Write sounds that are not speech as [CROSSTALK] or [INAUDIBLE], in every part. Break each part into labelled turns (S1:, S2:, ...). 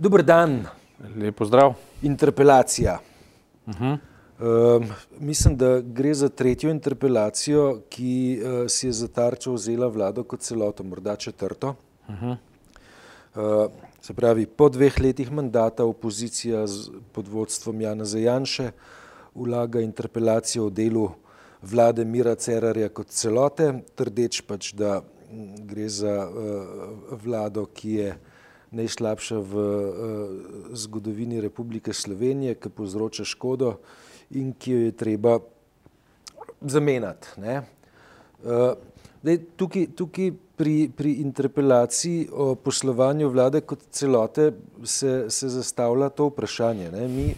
S1: Dober dan.
S2: Lepo zdrav.
S1: Interpelacija. Uh -huh. uh, mislim, da gre za tretjo interpelacijo, ki uh, si je za tarčo vzela vlado kot celoto, morda četrto. Uh -huh. uh, se pravi, po dveh letih mandata opozicija z, pod vodstvom Jana Zajanše vlaga interpelacijo o delu vlade Mira Cerarja kot celote, trdeč pač, da gre za uh, vlado, ki je najslabša v uh, zgodovini Republike Slovenije, ki povzroča škodo in ki jo je treba zamenjati. Uh, tukaj tukaj pri, pri interpelaciji o poslovanju vlade kot celote se, se zastavlja to vprašanje. Ne? Mi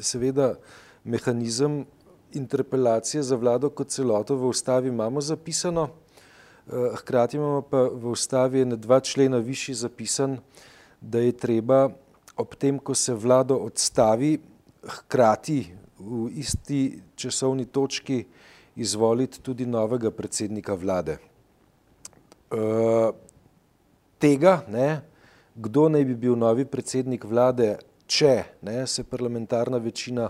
S1: seveda mehanizem interpelacije za vlado kot celoto v ustavi imamo zapisano, Eh, hkrati imamo pa v ustavi na dva člena višji zapisan, da je treba ob tem, ko se vlado odstavi, hkrati v isti časovni točki izvoliti tudi novega predsednika vlade. Eh, tega, ne, kdo naj bi bil novi predsednik vlade, če ne, se parlamentarna večina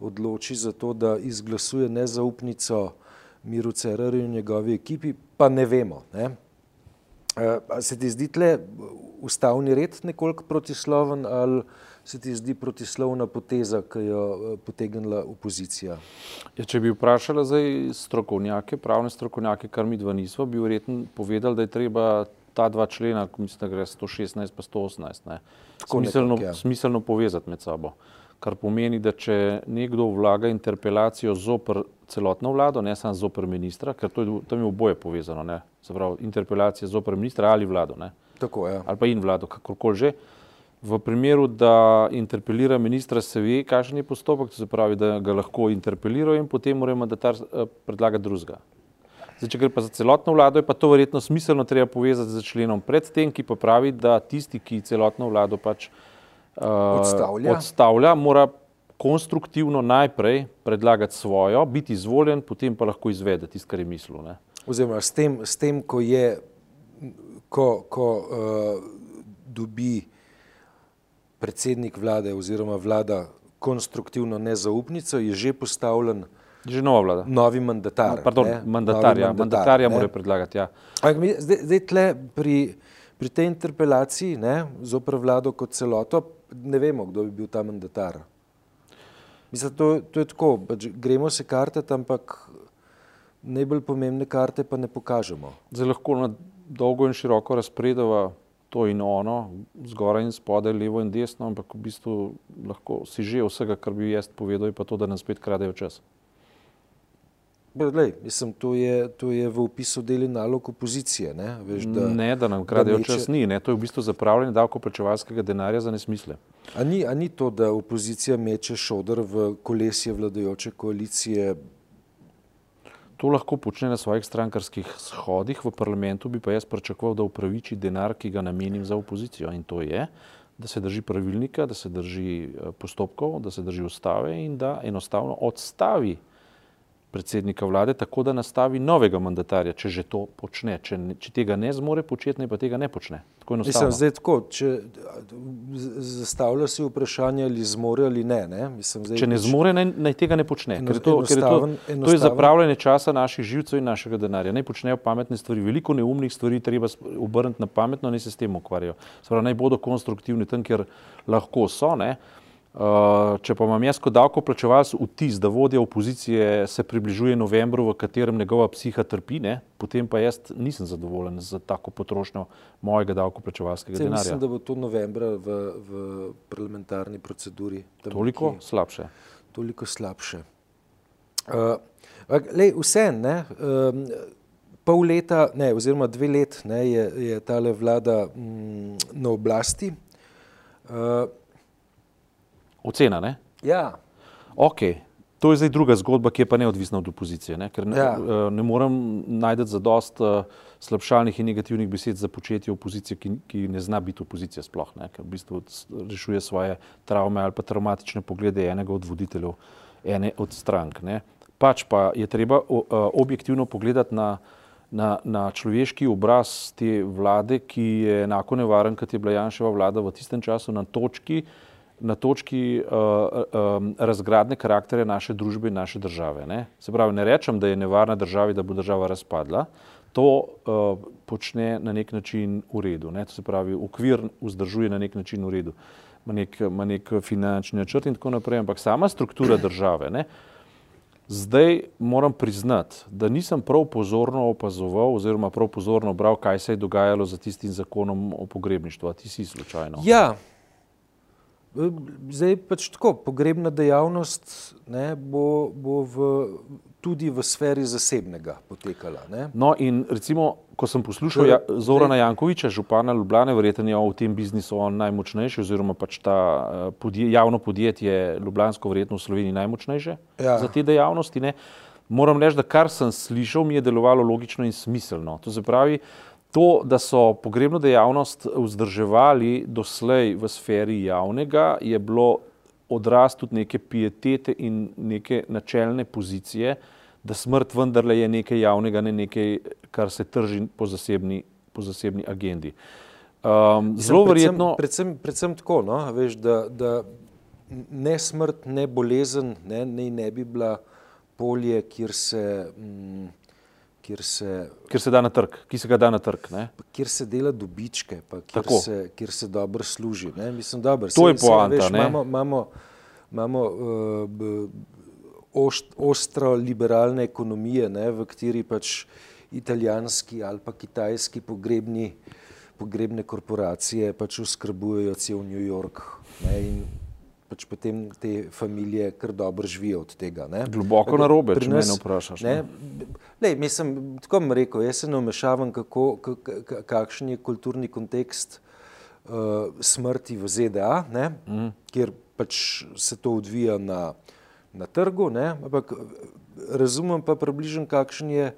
S1: odloči za to, da izglasuje nezaupnico Miru Cerarju in njegovi ekipi, pa ne vemo. Ne? Uh, se ti zdi tle ustavni red nekoliko protisloven ali se ti zdi protislovna poteza, ki jo uh, potegnila opozicija?
S2: Ja, če bi vprašala zdaj strokovnjake, pravne strokovnjake, kar mi dva nismo, bi verjetno povedali, da je treba ta dva člena, mislim, da gre 116 pa 118, ne, smiselno, nekak, ja. smiselno povezati med sabo. Kar pomeni, da če nekdo vlaga interpelacijo zoper celotno vlado, ne samo zoper ministra, ker to je, tam je oboje povezano, ne, se pravi interpelacija zoper ministra ali vlado, ne.
S1: Tako, ja.
S2: Ali pa in vlado, kakorkoli že. V primeru, da interpelira ministra, se ve, kakšen je postopek, to se pravi, da ga lahko interpelirajo in potem mora mandatar eh, predlagati drugega. Zdaj, če gre pa za celotno vlado, je pa to verjetno smiselno treba povezati z členom predtem, ki pa pravi, da tisti, ki celotno vlado pač uh, odstavlja. odstavlja, mora konstruktivno najprej predlagati svojo, biti izvoljen, potem pa lahko izvede tisto, kar je mislil. Ne?
S1: Oziroma, s tem, s tem, ko je, ko, ko uh, dobi predsednik vlade oziroma vlada konstruktivno nezaupnico, je že postavljen
S2: že nova vlada.
S1: Novi mandatar.
S2: No, pardon, mandatar, ja, mandatarja mora predlagati. Ja.
S1: Zdaj, zdaj tle pri, pri tej interpelaciji, ne, zopr vlado kot celoto, ne vemo, kdo bi bil ta mandatar. Mislim, to, to je tako, pač gremo se kartati, ampak najbolj pomembne karte pa ne pokažemo.
S2: Zdaj lahko na dolgo in široko razpredava to in ono, zgoraj in spodaj, levo in desno, ampak v bistvu lahko si že vsega, kar bi jaz povedal, pa to, da nam spet kradejo čas.
S1: Lej, mislim, to, je, to je v opisu deli nalog opozicije. Ne,
S2: Veš, da, ne, da nam kradejo neče... čas, ni. Ne, to je v bistvu zapravljanje davkoplačevalskega denarja za nesmisle.
S1: A ni, a ni to, da opozicija meče šodr v kolesje vladajoče koalicije?
S2: To lahko počne na svojih strankarskih shodih v parlamentu, bi pa jaz pričakoval, da upraviči denar, ki ga namenim za opozicijo. In to je, da se drži pravilnika, da se drži eh, postopkov, da se drži ustave in da enostavno odstavi predsednika vlade, tako da nastavi novega mandatarja, če že to počne. Če, če tega ne zmore početi, ne pa tega ne počne.
S1: Mislim, zdaj tako, če zastavlja si vprašanje, ali zmore ali ne. ne? Mislim,
S2: zdaj, če ne zmore, naj, naj tega ne počne. Ker to, ker je to, to je zapravljanje časa naših živcev in našega denarja. Naj počnejo pametne stvari. Veliko neumnih stvari treba obrniti na pametno, naj se s tem ukvarjajo. Sprav, naj bodo konstruktivni tam, kjer lahko so. Ne? Uh, če pa imam jaz kot davkoplačevalec vtis, da vodja opozicije se približuje novembru, v katerem njegova psiha trpi, ne, potem pa jaz nisem zadovoljen z tako potrošnjo mojega davkoplačevalskega denarja.
S1: Mislim, da bo to novembra v, v parlamentarni proceduri.
S2: Toliko ki, slabše.
S1: Toliko slabše. Uh, lej, vse, ne, um, pol leta, ne, oziroma dve let ne, je, je tale vlada mm, na oblasti. Uh,
S2: Ocena, ne?
S1: Ja.
S2: Ok, to je zdaj druga zgodba, ki je pa neodvisna od opozicije, ne? ker ne, ja. Eh, ne morem najti za dost uh, slabšalnih in negativnih besed za početje opozicije, ki, ki ne zna biti opozicija sploh, ne? ker v bistvu rešuje svoje travme ali pa traumatične poglede enega od voditeljev ene od strank. Ne? Pač pa je treba uh, objektivno pogledati na na, na človeški obraz te vlade, ki je enako nevaren, kot je bila Janševa vlada v tistem času na točki, na točki uh, uh, razgradne karaktere naše družbe in naše države. Ne? Se pravi, ne rečem, da je nevarna državi, da bo država razpadla, to uh, počne na nek način v redu. Ne? To se pravi, ukvir vzdržuje na nek način v redu, ima nek, ima nek finančni načrt in tako naprej, ampak sama struktura države. Ne? Zdaj moram priznati, da nisem prav pozorno opazoval oziroma prav pozorno bral, kaj se je dogajalo za tistim zakonom o pogrebništvu. A ti si slučajno?
S1: Ja, zdaj pač tako, pogrebna dejavnost ne, bo, bo v, tudi v sferi zasebnega potekala. Ne.
S2: No in recimo, ko sem poslušal ja, Zorana Jankoviča, župana Ljubljane, verjetno je v tem biznisu on najmočnejši oziroma pač ta eh, podje, javno podjetje Ljubljansko verjetno v Sloveniji najmočnejše ja. za te dejavnosti. Ne. Moram reči, da kar sem slišal, mi je delovalo logično in smiselno. To se pravi, To, da so pogrebno dejavnost vzdrževali doslej v sferi javnega, je bilo odraz tudi neke pietete in neke načelne pozicije, da smrt vendarle je nekaj javnega, ne nekaj, kar se trži po zasebni, po zasebni agendi. Um, zelo verjetno.
S1: Predvsem, predvsem tako, no? Veš, da, da ne smrt, ne bolezen, ne, ne, ne bi bila polje, kjer se. Mm, kjer se,
S2: kjer se da na trg, ki se ga da na trg. Ne?
S1: Kjer se dela dobičke, pa kjer, se, kjer se dobro služi. Ne? Mislim, dobro,
S2: to se, je poanta.
S1: Imamo, imamo, imamo uh, ost, ostro liberalne ekonomije, ne? v kateri pač italijanski ali pa kitajski pogrebni, pogrebne korporacije pač oskrbujejo cel New York. Ne? In pač potem te družine kar dobro živijo od tega. Ne?
S2: Globoko na robe, če me vprašaš. Ne?
S1: Ne? Lej, mislim, tako bom rekel, jaz se ne vmešavam, kakšen je kulturni kontekst uh, smrti v ZDA, mm. kjer pač se to odvija na, na trgu, ne? ampak razumem pa približno, kakšen je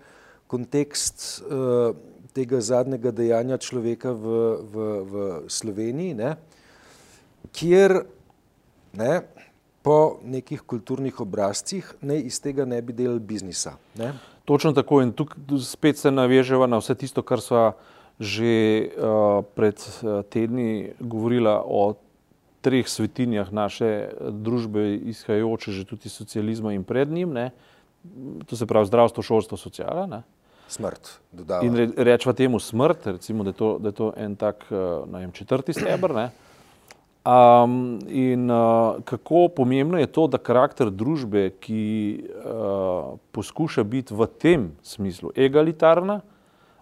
S1: kontekst uh, tega zadnjega dejanja človeka v, v, v Sloveniji, ne? kjer ne, po nekih kulturnih obrazcih ne, iz tega ne bi delali biznisa. Ne.
S2: Točno tako in tukaj spet se naveževa na vse tisto, kar sva že uh, pred uh, tedni govorila o treh svetinjah naše družbe, izhajajoče že tudi iz socializma in pred njim, ne. to se pravi zdravstvo, šolstvo, sociala. Ne.
S1: Smrt, dodava.
S2: In re, rečva temu smrt, recimo, da je to, da je to en tak, uh, najem, četrti stebr, ne. Um, in uh, kako pomembno je to, da karakter družbe, ki uh, poskuša biti v tem smislu egalitarna,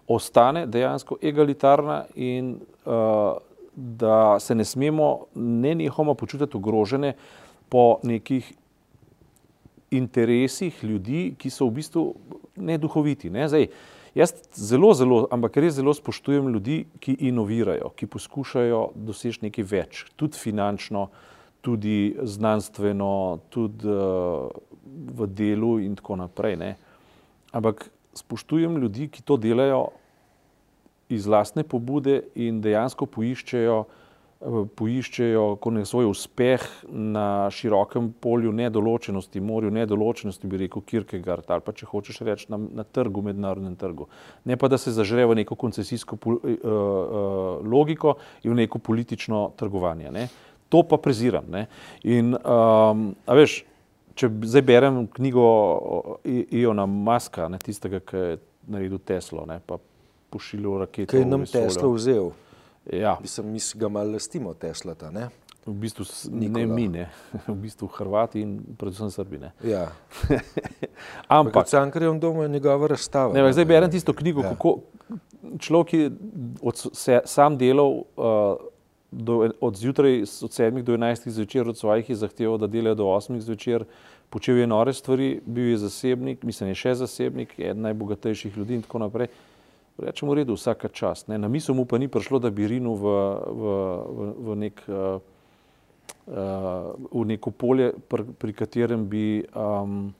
S2: ostane dejansko egalitarna in uh, da se ne smemo ne njihoma počutiti ogrožene po nekih interesih ljudi, ki so v bistvu neduhoviti. Ne? Zdaj, uh, Jaz zelo, zelo, ampak res zelo spoštujem ljudi, ki inovirajo, ki poskušajo doseči nekaj več, tudi finančno, tudi znanstveno, tudi uh, v delu in tako naprej. Ne. Ampak spoštujem ljudi, ki to delajo iz lastne pobude in dejansko poiščejo poiščejo svoj uspeh na širokem polju nedoločenosti, morju nedoločenosti, bi rekel Kierkegaard, ali pa če hočeš reči na, na trgu, mednarodnem trgu. Ne pa, da se zažre v neko koncesijsko uh, uh, logiko in v neko politično trgovanje. Ne. To pa preziram. Ne. In, um, a veš, če zdaj berem knjigo Iona Maska, ne, tistega, ki je naredil Teslo, ne, pa pošiljal rakete.
S1: Kaj je nam Teslo vzel?
S2: Ja.
S1: Mislim, mi ga malo lastimo, Teslata. Ne?
S2: V bistvu Nikola. ne mi, ne. [LAUGHS] v bistvu Hrvati in predvsem Srbi.
S1: Ja. [LAUGHS]
S2: Ampak,
S1: Cankarjev dom je njegova razstava.
S2: Ne, zdaj berem tisto knjigo, ja. kako človek je od, se, sam delal uh, do, od zjutraj, od 7 do 11 zvečer, od svojih je zahteval, da delajo do 8 zvečer, počel je nore stvari, bil je zasebnik, mislim, je še zasebnik, eden najbogatejših ljudi in tako naprej. Rečemo, v redu, vsaka čast. Ne. Na misel mu pa ni prišlo, da bi rinil v, v, v, v, nek, uh, uh, v neko polje, pri, pri katerem bi, um,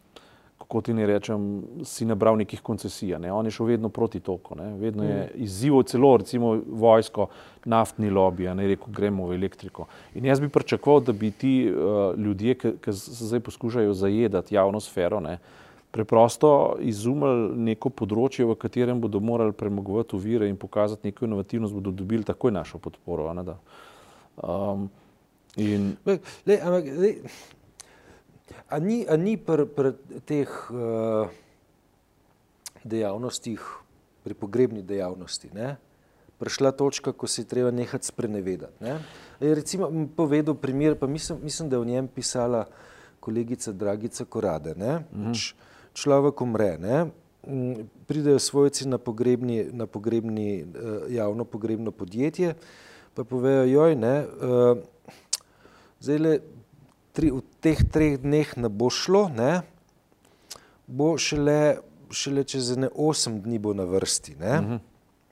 S2: kako ti ne rečem, si nabral nekih koncesij. Ne. On je šel vedno proti toku, ne. vedno je mm. izzival celo, recimo, vojsko, naftni lobby, ne rekel, gremo v elektriko. In jaz bi pričakoval, da bi ti uh, ljudje, ki se zdaj poskušajo zajedati javno sfero, ne, preprosto izumili neko področje, v katerem bodo morali premagovati uvire in pokazati neko inovativnost, bodo dobili takoj našo podporo. Um,
S1: in... le, ampak, le, a ni, a ni pri pr teh uh, dejavnostih, pri pogrebni dejavnosti, ne? prišla točka, ko se je treba nehati sprenevedati. Ne? Je recimo povedal primer, pa mislim, mislim, da je v njem pisala kolegica Dragica Korade. Ne? Mhm človek umre, ne? Mm, pridejo svojci na pogrebni, na pogrebni, eh, javno pogrebno podjetje, pa povejo, joj, ne, eh, zdaj le tri, v teh treh dneh ne bo šlo, ne, bo šele, šele čez ene osem dni bo na vrsti, ne. Uh mhm. -huh.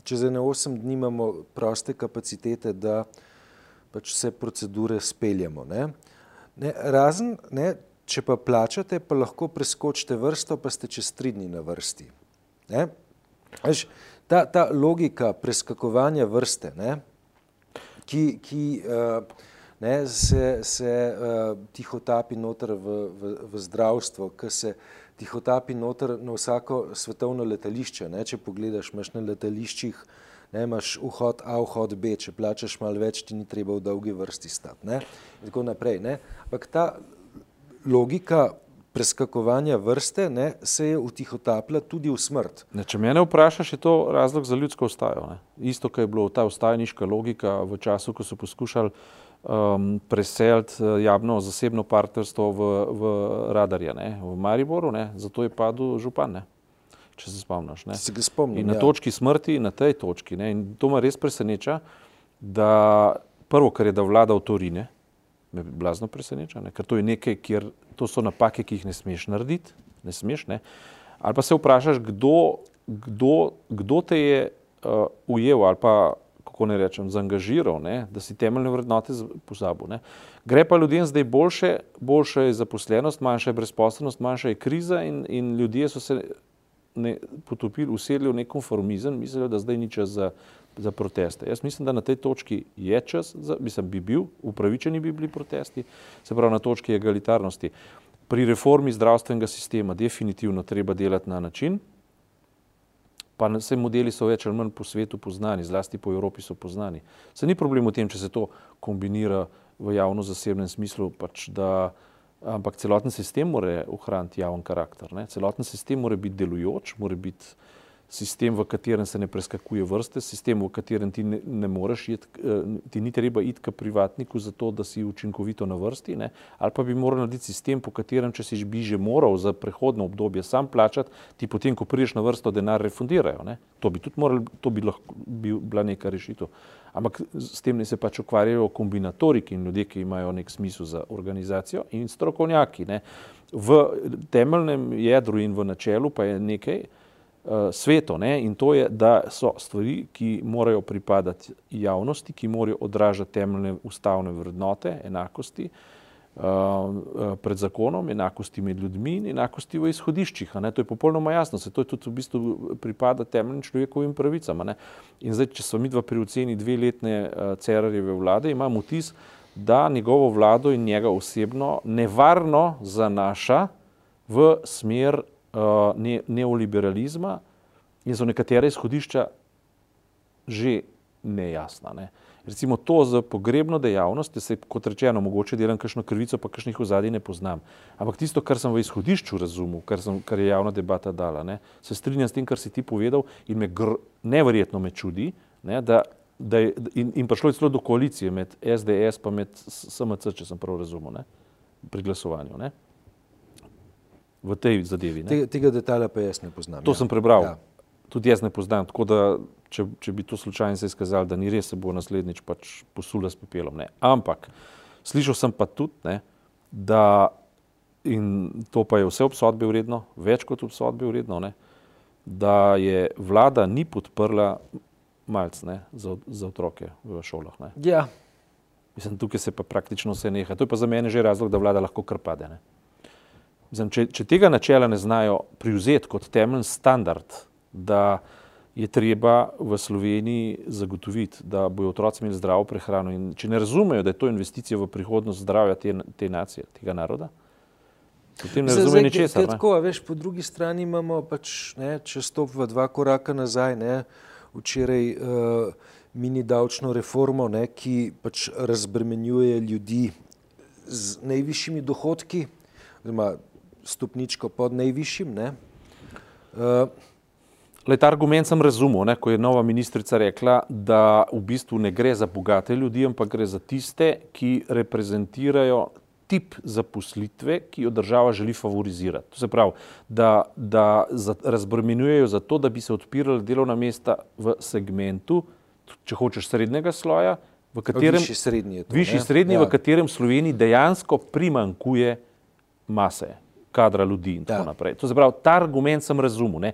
S1: Čez ene osem dni imamo proste kapacitete, da pač vse procedure speljamo, ne. Ne, razen, ne, Če pa plačate, pa lahko preskočite vrsto, pa ste čez tri dni na vrsti. Veš, ta, ta logika preskakovanja vrste, ne, ki, ki uh, ne, se, se uh, tihotapi noter v, v, v zdravstvo, ki se tihotapi noter na vsako svetovno letališče. Ne, če pogledaš, imaš na letališčih, ne, imaš vhod A, vhod B, če plačaš malo več, ti ni treba v dolgi vrsti stati. Ne, in tako naprej. Ne. Ampak ta logika preskakovanja vrste ne, se je utihotapila tudi v smrt.
S2: Ne, če me vprašaš, je to razlog za ljudsko ustajo. Ne. Isto, kar je bilo ta ustajniška logika v času, ko so poskušali um, preseliti uh, javno zasebno partnerstvo v, v radarje, ne, v Mariboru, ne, zato je padel župan. Ne. Če se spomniš.
S1: Se spomnim,
S2: in na ja. točki smrti, na tej točki, ne, in to me res preseneča, da prvo, kar je da vlada v Torine, me blazno preseneča, ne? ker to je nekaj, kjer to so napake, ki jih ne smeš narediti, ne smeš. Ne? Ali pa se vprašaš, kdo, kdo, kdo te je uh, ujel ali pa, kako ne rečem, zaangažiral, ne? da si temeljne vrednote pozabil. Ne? Gre pa ljudem zdaj boljše, boljša je zaposlenost, manjša je brezposobnost, manjša je kriza in, in ljudje so se ne, potopili, usedli v nek konformizem, mislijo, da zdaj ni čas za za proteste. Jaz mislim, da na tej točki je čas, za, mislim, bi bil, upravičeni bi bili protesti, se pravi na točki egalitarnosti. Pri reformi zdravstvenega sistema definitivno treba delati na način, pa vse modeli so več ali manj po svetu poznani, zlasti po Evropi so poznani. Se ni problem v tem, če se to kombinira v javno-zasebnem smislu, pač da, ampak celoten sistem mora ohraniti javen karakter. Ne? Celoten sistem mora biti delujoč, mora biti sistem, v katerem se ne preskakuje vrste, sistem, v katerem ti ne, ne moreš iti, eh, ti ni treba iti k privatniku za to, da si učinkovito na vrsti, ne? ali pa bi moral narediti sistem, po katerem, če si bi že moral za prehodno obdobje sam plačati, ti potem, ko prideš na vrsto, denar refundirajo. Ne? To bi tudi morali, to bi lahko bi bila neka rešitev. Ampak s tem se pač ukvarjajo kombinatoriki in ljudje, ki imajo nek smisel za organizacijo in strokovnjaki. Ne? V temeljnem jedru in v načelu pa je nekaj, svetu. Ne? In to je, da so stvari, ki morajo pripadati javnosti, ki morajo odražati temeljne ustavne vrednote, enakosti uh, pred zakonom, enakosti med ljudmi in enakosti v izhodiščih. To je popolnoma jasno, se to tudi v bistvu pripada temeljnim človekovim pravicam. In zdaj, če so mi dva pri oceni dve letne uh, Cerarjeve vlade, imam vtis, da njegovo vlado in njega osebno nevarno zanaša v smer ne, neoliberalizma in so nekatera izhodišča že nejasna. Ne. Recimo to za pogrebno dejavnost, da se kot rečeno mogoče delam kakšno krivico, pa kakšnih ozadij ne poznam. Ampak tisto, kar sem v izhodišču razumel, kar, sem, kar je javna debata dala, ne, se strinjam s tem, kar si ti povedal in me gr, neverjetno me čudi, ne, da, da je, in, in prišlo je celo do koalicije med SDS pa med SMC, če sem prav razumel, ne, pri glasovanju. Ne v tej zadevi.
S1: Tega, tega detalja pa jaz ne poznam.
S2: To ja. sem prebral. Ja. Tudi jaz ne poznam. Tako da, če, če bi to slučajno se izkazalo, da ni res, se bo naslednjič pač posula s pepelom. Ne. Ampak slišal sem pa tudi, ne, da in to pa je vse obsodbe vredno, več kot obsodbe vredno, ne, da je vlada ni podprla malc ne, za, za otroke v šolah. Ne.
S1: Ja.
S2: Mislim, tukaj se pa praktično vse neha. To je pa za mene že razlog, da vlada lahko krpade. Ne. Zdaj, če, če tega načela ne znajo privzeti kot temeljni standard, da je treba v Sloveniji zagotoviti, da bodo otroci imeli zdravo prehrano in če ne razumejo, da je to investicija v prihodnost zdravja te, te nacije, tega naroda, Potem ne razume ničesar.
S1: Tako, veš, po drugi strani imamo pač, ne, če stopimo dva koraka nazaj, ne, včeraj uh, mini davčno reformo, ne, ki pač razbremenjuje ljudi z najvišjimi dohodki, oziroma stopničko pod najvišjim. Ne. Uh,
S2: Le, ta argument sem razumel, ne, ko je nova ministrica rekla, da v bistvu ne gre za bogate ljudi, ampak gre za tiste, ki reprezentirajo tip zaposlitve, ki jo država želi favorizirati. To se pravi, da, da razbremenjujejo za to, da bi se odpirala delovna mesta v segmentu, če hočeš, srednjega sloja, v katerem,
S1: višji srednji, to,
S2: višji srednji ja. v katerem Sloveniji dejansko primankuje mase, kadra ljudi in tako ja. naprej. To se pravi, ta argument sem razumel.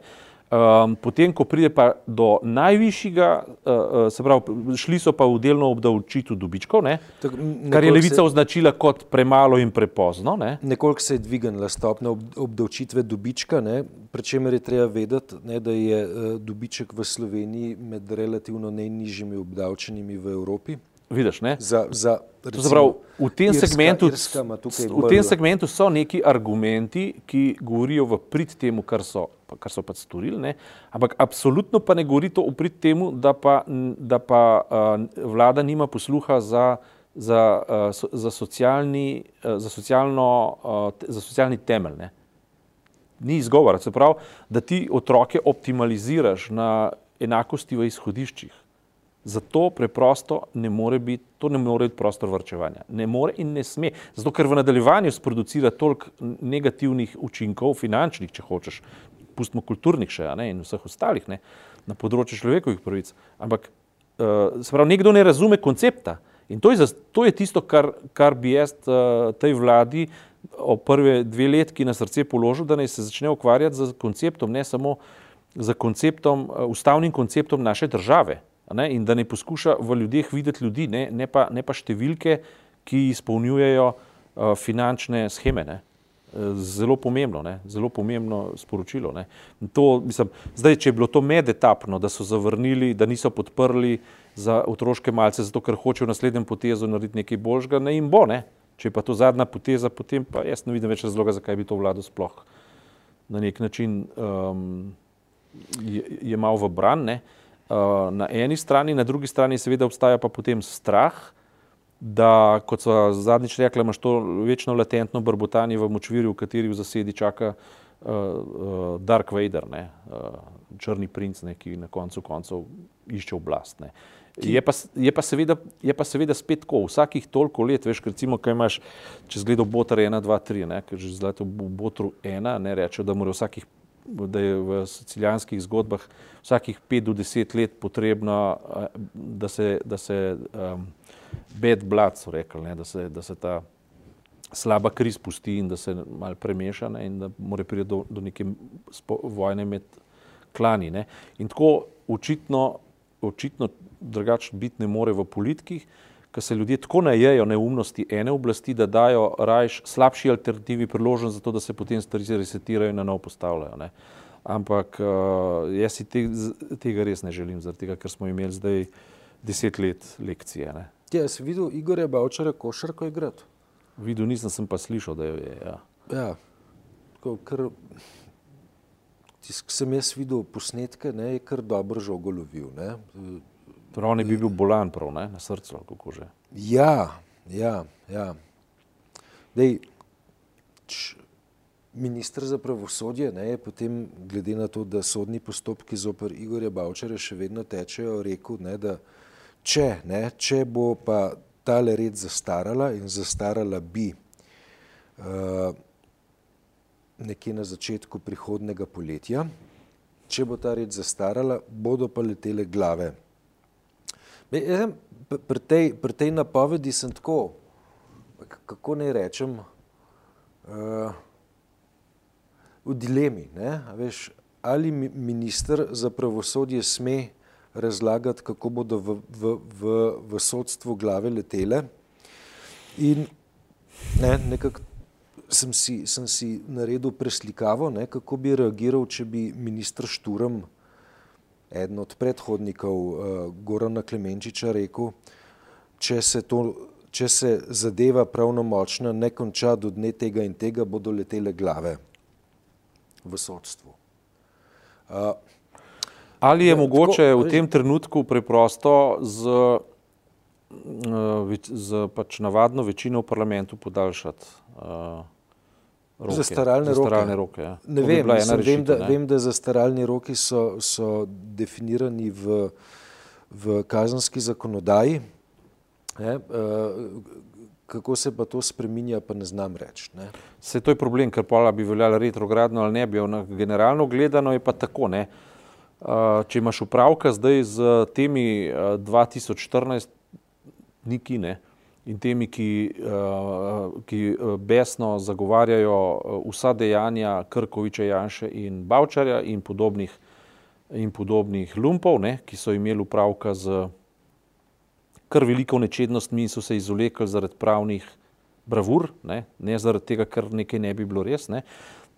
S2: Um, potem, ko pride pa do najvišjega, uh, se pravi, šli so pa v delno obdavčitev dobičkov, ne? Tak, kar je levica se, označila kot premalo in prepozno. Ne?
S1: Nekoliko se je dvignila stopnja ob, obdavčitve dobička, pri čemer je treba vedeti, ne, da je uh, dobiček v Sloveniji med relativno najnižjimi obdavčenimi v Evropi.
S2: Vidiš,
S1: za, za, recimo,
S2: pravi, v, tem Irska, segmentu, Irska v tem segmentu so neki argumenti, ki govorijo v prid temu, kar so, kar so pač storili, ne? ampak absolutno pa ne govori to v prid temu, da pa, da pa uh, vlada nima posluha za, za, uh, so, za, socialni, uh, za, socialno, uh, za socialni temelj. Ne? Ni izgovora, se pravi, da ti otroke optimaliziraš na enakosti v izhodiščih. Zato preprosto ne more biti, to ne more biti prostor vrčevanja. Ne more in ne sme. Zato, ker v nadaljevanju sproducira toliko negativnih učinkov, finančnih, če hočeš, pustimo kulturnih še ne, in vseh ostalih ne, na področju človekovih pravic. Ampak uh, se pravi, nekdo ne razume koncepta. In to je, to je tisto, kar, kar bi jaz uh, tej vladi o prve dve letki na srce položil, da naj se začne ukvarjati z konceptom, ne samo z konceptom, uh, ustavnim konceptom naše države ne, in da ne poskuša v ljudeh videti ljudi, ne, ne, pa, ne pa številke, ki izpolnjujejo uh, finančne scheme. Ne. Eh, zelo pomembno, ne? zelo pomembno sporočilo. To, mislim, zdaj, če je bilo to medetapno, da so zavrnili, da niso podprli za otroške malce, zato ker hočejo v naslednjem potezu narediti nekaj božga, ne jim bo. Ne? Če je pa to zadnja poteza, potem pa jaz ne vidim več razloga, zakaj bi to vlado sploh na nek način um, je, je malo v bran. Ne? Eh, na eni strani, na drugi strani seveda obstaja pa potem strah, da, kot so zadnjič rekli, imaš to večno latentno brbotanje v močvirju, v kateri v zasedi čaka uh, uh, Dark Vader, ne, uh, črni princ, ne, ki na koncu koncev išče oblast. Ne. Je pa, je, pa seveda, je pa seveda spet tako, vsakih toliko let, veš, recimo, kaj imaš, če zgledaš Botar 1, 2, 3, ne, ker že zdaj v Botru 1, ne rečejo, da morajo vsakih da je v sicilijanskih zgodbah vsakih pet do deset let potrebno, eh, da se, da se um, bed blood, so rekli, ne, da, se, da se ta slaba kriz pusti in da se mal premeša ne, in da mora priti do, do neke vojne med klani. Ne. In tako očitno, očitno drugače biti ne more v politikih, ker se ljudje tako najejo neumnosti ene oblasti, da dajo rajš slabši alternativi priložnost za to, da se potem stvari resetirajo in na novo postavljajo. Ne. Ampak uh, jaz si te, tega res ne želim, tega, ker smo imeli zdaj deset let lekcije. Ne.
S1: Ja, si videl Igorja Bavčara košarko igrati?
S2: Videl nisem, sem pa slišal, da jo je. Ja,
S1: ja tako, ker sem jaz videl posnetke, ne, je kar dobro žogo lovil. Ne.
S2: Prav ne bi bil bolan, prav na srcu, kako že.
S1: Ja, ja. ja. Dej, č, ministr za pravosodje ne, je potem, glede na to, da sodni postopki zoper Igorja Bavčara še vedno tečejo, rekel, ne, da če, ne, če bo pa tale red zastarala in zastarala bi uh, nekje na začetku prihodnega poletja, če bo ta red zastarala, bodo pa letele glave Jaz, pri, tej, pri tej napovedi sem tako, kako naj rečem, uh, v dilemi. Veš, ali minister za pravosodje sme razlagati, kako bodo v, v, v, v sodstvu glave letele. In ne, nekako sem si, sem si naredil preslikavo, ne, kako bi reagiral, če bi ministr Šturm eden od predhodnikov uh, Gorana Klemenčiča rekel, če se, to, če se zadeva pravnomočna ne konča do dne tega in tega, bodo letele glave v sodstvu. Uh,
S2: Ali je ja, mogoče tako, v tem trenutku preprosto z, z pač navadno večino v parlamentu podaljšati uh, roke?
S1: Zastaralne roke.
S2: Zastaralne roke ja.
S1: Ne vem, bi mislim, rešitev, vem, da, ne? vem, da zastaralni roki so, so definirani v, v kazanski zakonodaji. Ne, uh, kako se pa to spreminja, pa ne znam reči.
S2: Se to je problem, ker pa bi veljala retrogradno ali ne bi. Generalno gledano je pa tako. Ne. Uh, če imaš upravka zdaj z temi uh, 2014 niki ne, in temi, ki, uh, ki besno zagovarjajo vsa dejanja Krkoviča, Janše in Bavčarja in podobnih, in podobnih lumpov, ne, ki so imeli upravka z kar veliko nečednostmi in so se izolekli zaradi pravnih bravur, ne, ne zaradi tega, ker nekaj ne bi bilo res. Ne.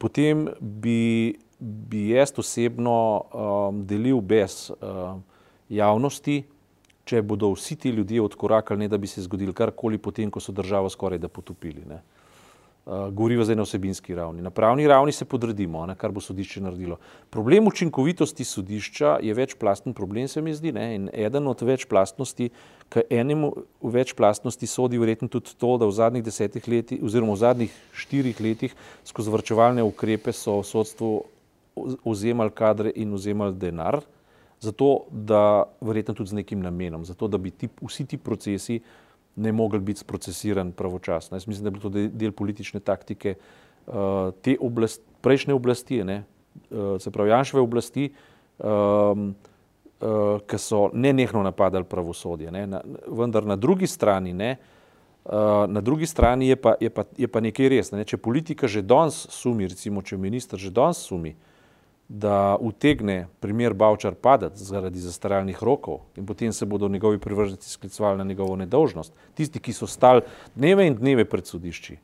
S2: Potem bi, bi jaz osebno um, delil brez um, javnosti, če bodo vsi ti ljudje odkorakali, ne da bi se zgodili karkoli potem, ko so državo skoraj da potopili. Ne. Uh, govorijo zdaj na osebinski ravni. Na pravni ravni se podredimo, ne, kar bo sodišče naredilo. Problem učinkovitosti sodišča je večplasten problem, se mi zdi. Ne, in eden od večplastnosti, k enemu večplastnosti sodi verjetno tudi to, da v zadnjih desetih letih, oziroma v zadnjih štirih letih, skozi vrčevalne ukrepe so v sodstvu vzemali kadre in vzemali denar, zato da verjetno tudi z nekim namenom, zato da bi ti, vsi ti procesi ne mogli biti sprocesirani pravočasno. Jaz mislim, da je bilo to del politične taktike uh, te oblast, prejšnje oblasti, ne, uh, se pravi Janševe oblasti, um, uh, ki so nenehno napadali pravosodje. Ne, na, vendar na drugi strani, ne, uh, na drugi strani je pa, je pa, je pa nekaj res. Ne, če politika že danes sumi, recimo, če minister že danes sumi, uh, da utegne primer Bavčar padati zaradi zastaralnih rokov in potem se bodo njegovi privrženci sklicovali na njegovo nedolžnost. Tisti, ki so stali dneve in dneve pred sodišči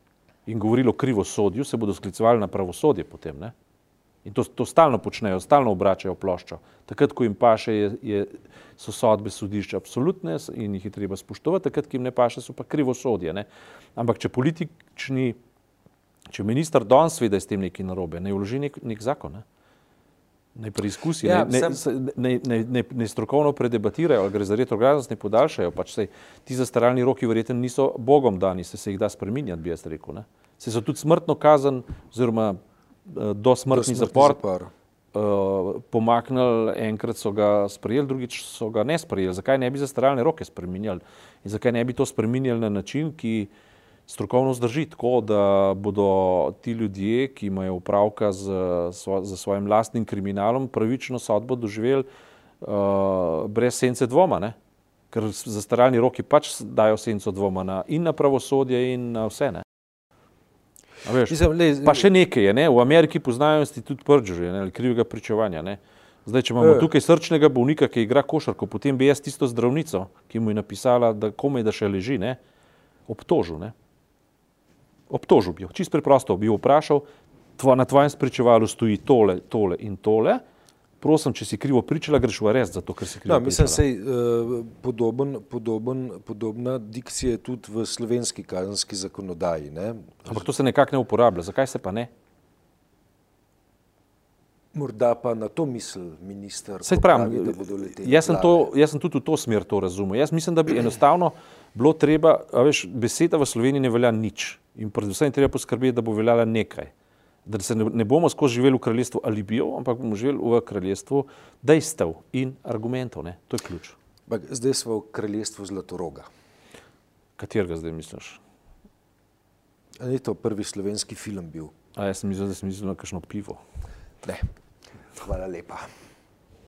S2: in govorili o krivosodju, se bodo sklicovali na pravosodje potem. Ne? In to, to stalno počnejo, stalno obračajo ploščo. Takrat, ko jim paše, je, je, so sodbe sodišča absolutne in jih je treba spoštovati, takrat, ko jim ne paše, so pa krivosodje. Ne? Ampak če politični, če minister danes ve, da je s tem nekaj narobe, ne vloži nek, nek zakon. Ne? Ne preizkusi, ja, ne, ne, ne, ne, ne strokovno predebatirajo, ali gre za retrogradnost, ne podaljšajo. Pač sej, ti zastaralni roki verjetno niso Bogom dani, se, se jih da spreminjati, bi jaz rekel. Ne. Se so tudi smrtno kazen, oziroma uh, do smrtni zapor, zapor. Uh, pomaknili, enkrat so ga sprejeli, drugič so ga ne sprejeli. Zakaj ne bi zastaralne roke spreminjali in zakaj ne bi to spreminjali na način, ki strokovno zdrži tako, da bodo ti ljudje, ki imajo upravka z, z svojim lastnim kriminalom, pravično sodbo doživeli uh, brez sence dvoma. Ne? Ker zastaralni roki pač dajo senco dvoma na, in na pravosodje, in na vse. Ne? Veš, Mislim, le, pa še nekaj je, ne? v Ameriki poznajo institut pržurja ali krivega pričevanja. Ne? Zdaj, če imamo e. tukaj srčnega bolnika, ki igra košarko, potem bi jaz tisto zdravnico, ki mu je napisala, da komaj da še leži, ne? obtožil. Ne? Obtožil bi jo. Čisto preprosto bi jo vprašal, tvo, na tvojem spričevalu stoji tole, tole in tole. Prosim, če si krivo pričala, greš v res, zato ker si krivo.
S1: Da, mislim, da je uh, podoben, podoben, podobna dikcija tudi v slovenski kazenski zakonodaji. Ne?
S2: Ampak to se nekako ne uporablja. Zakaj se pa ne?
S1: Morda pa na to misli minister.
S2: Pravi, jaz, sem to, jaz sem tudi v to smer to razumel. Jaz mislim, da bi enostavno bilo treba, veš, beseda v Sloveniji ne velja nič. In predvsem treba poskrbeti, da bo veljala nekaj. Da se ne, ne bomo skozi živeli v kraljestvu alibijo, ampak bomo živeli v kraljestvu dejstev in argumentov. Ne? To je ključ.
S1: Bak, zdaj smo v kraljestvu Zlatoroga.
S2: Katerega zdaj misliš?
S1: Je to prvi slovenski film bil?
S2: A jaz sem mislil, da sem mislil na kakšno pivo.
S1: Ne. Hvala lepa.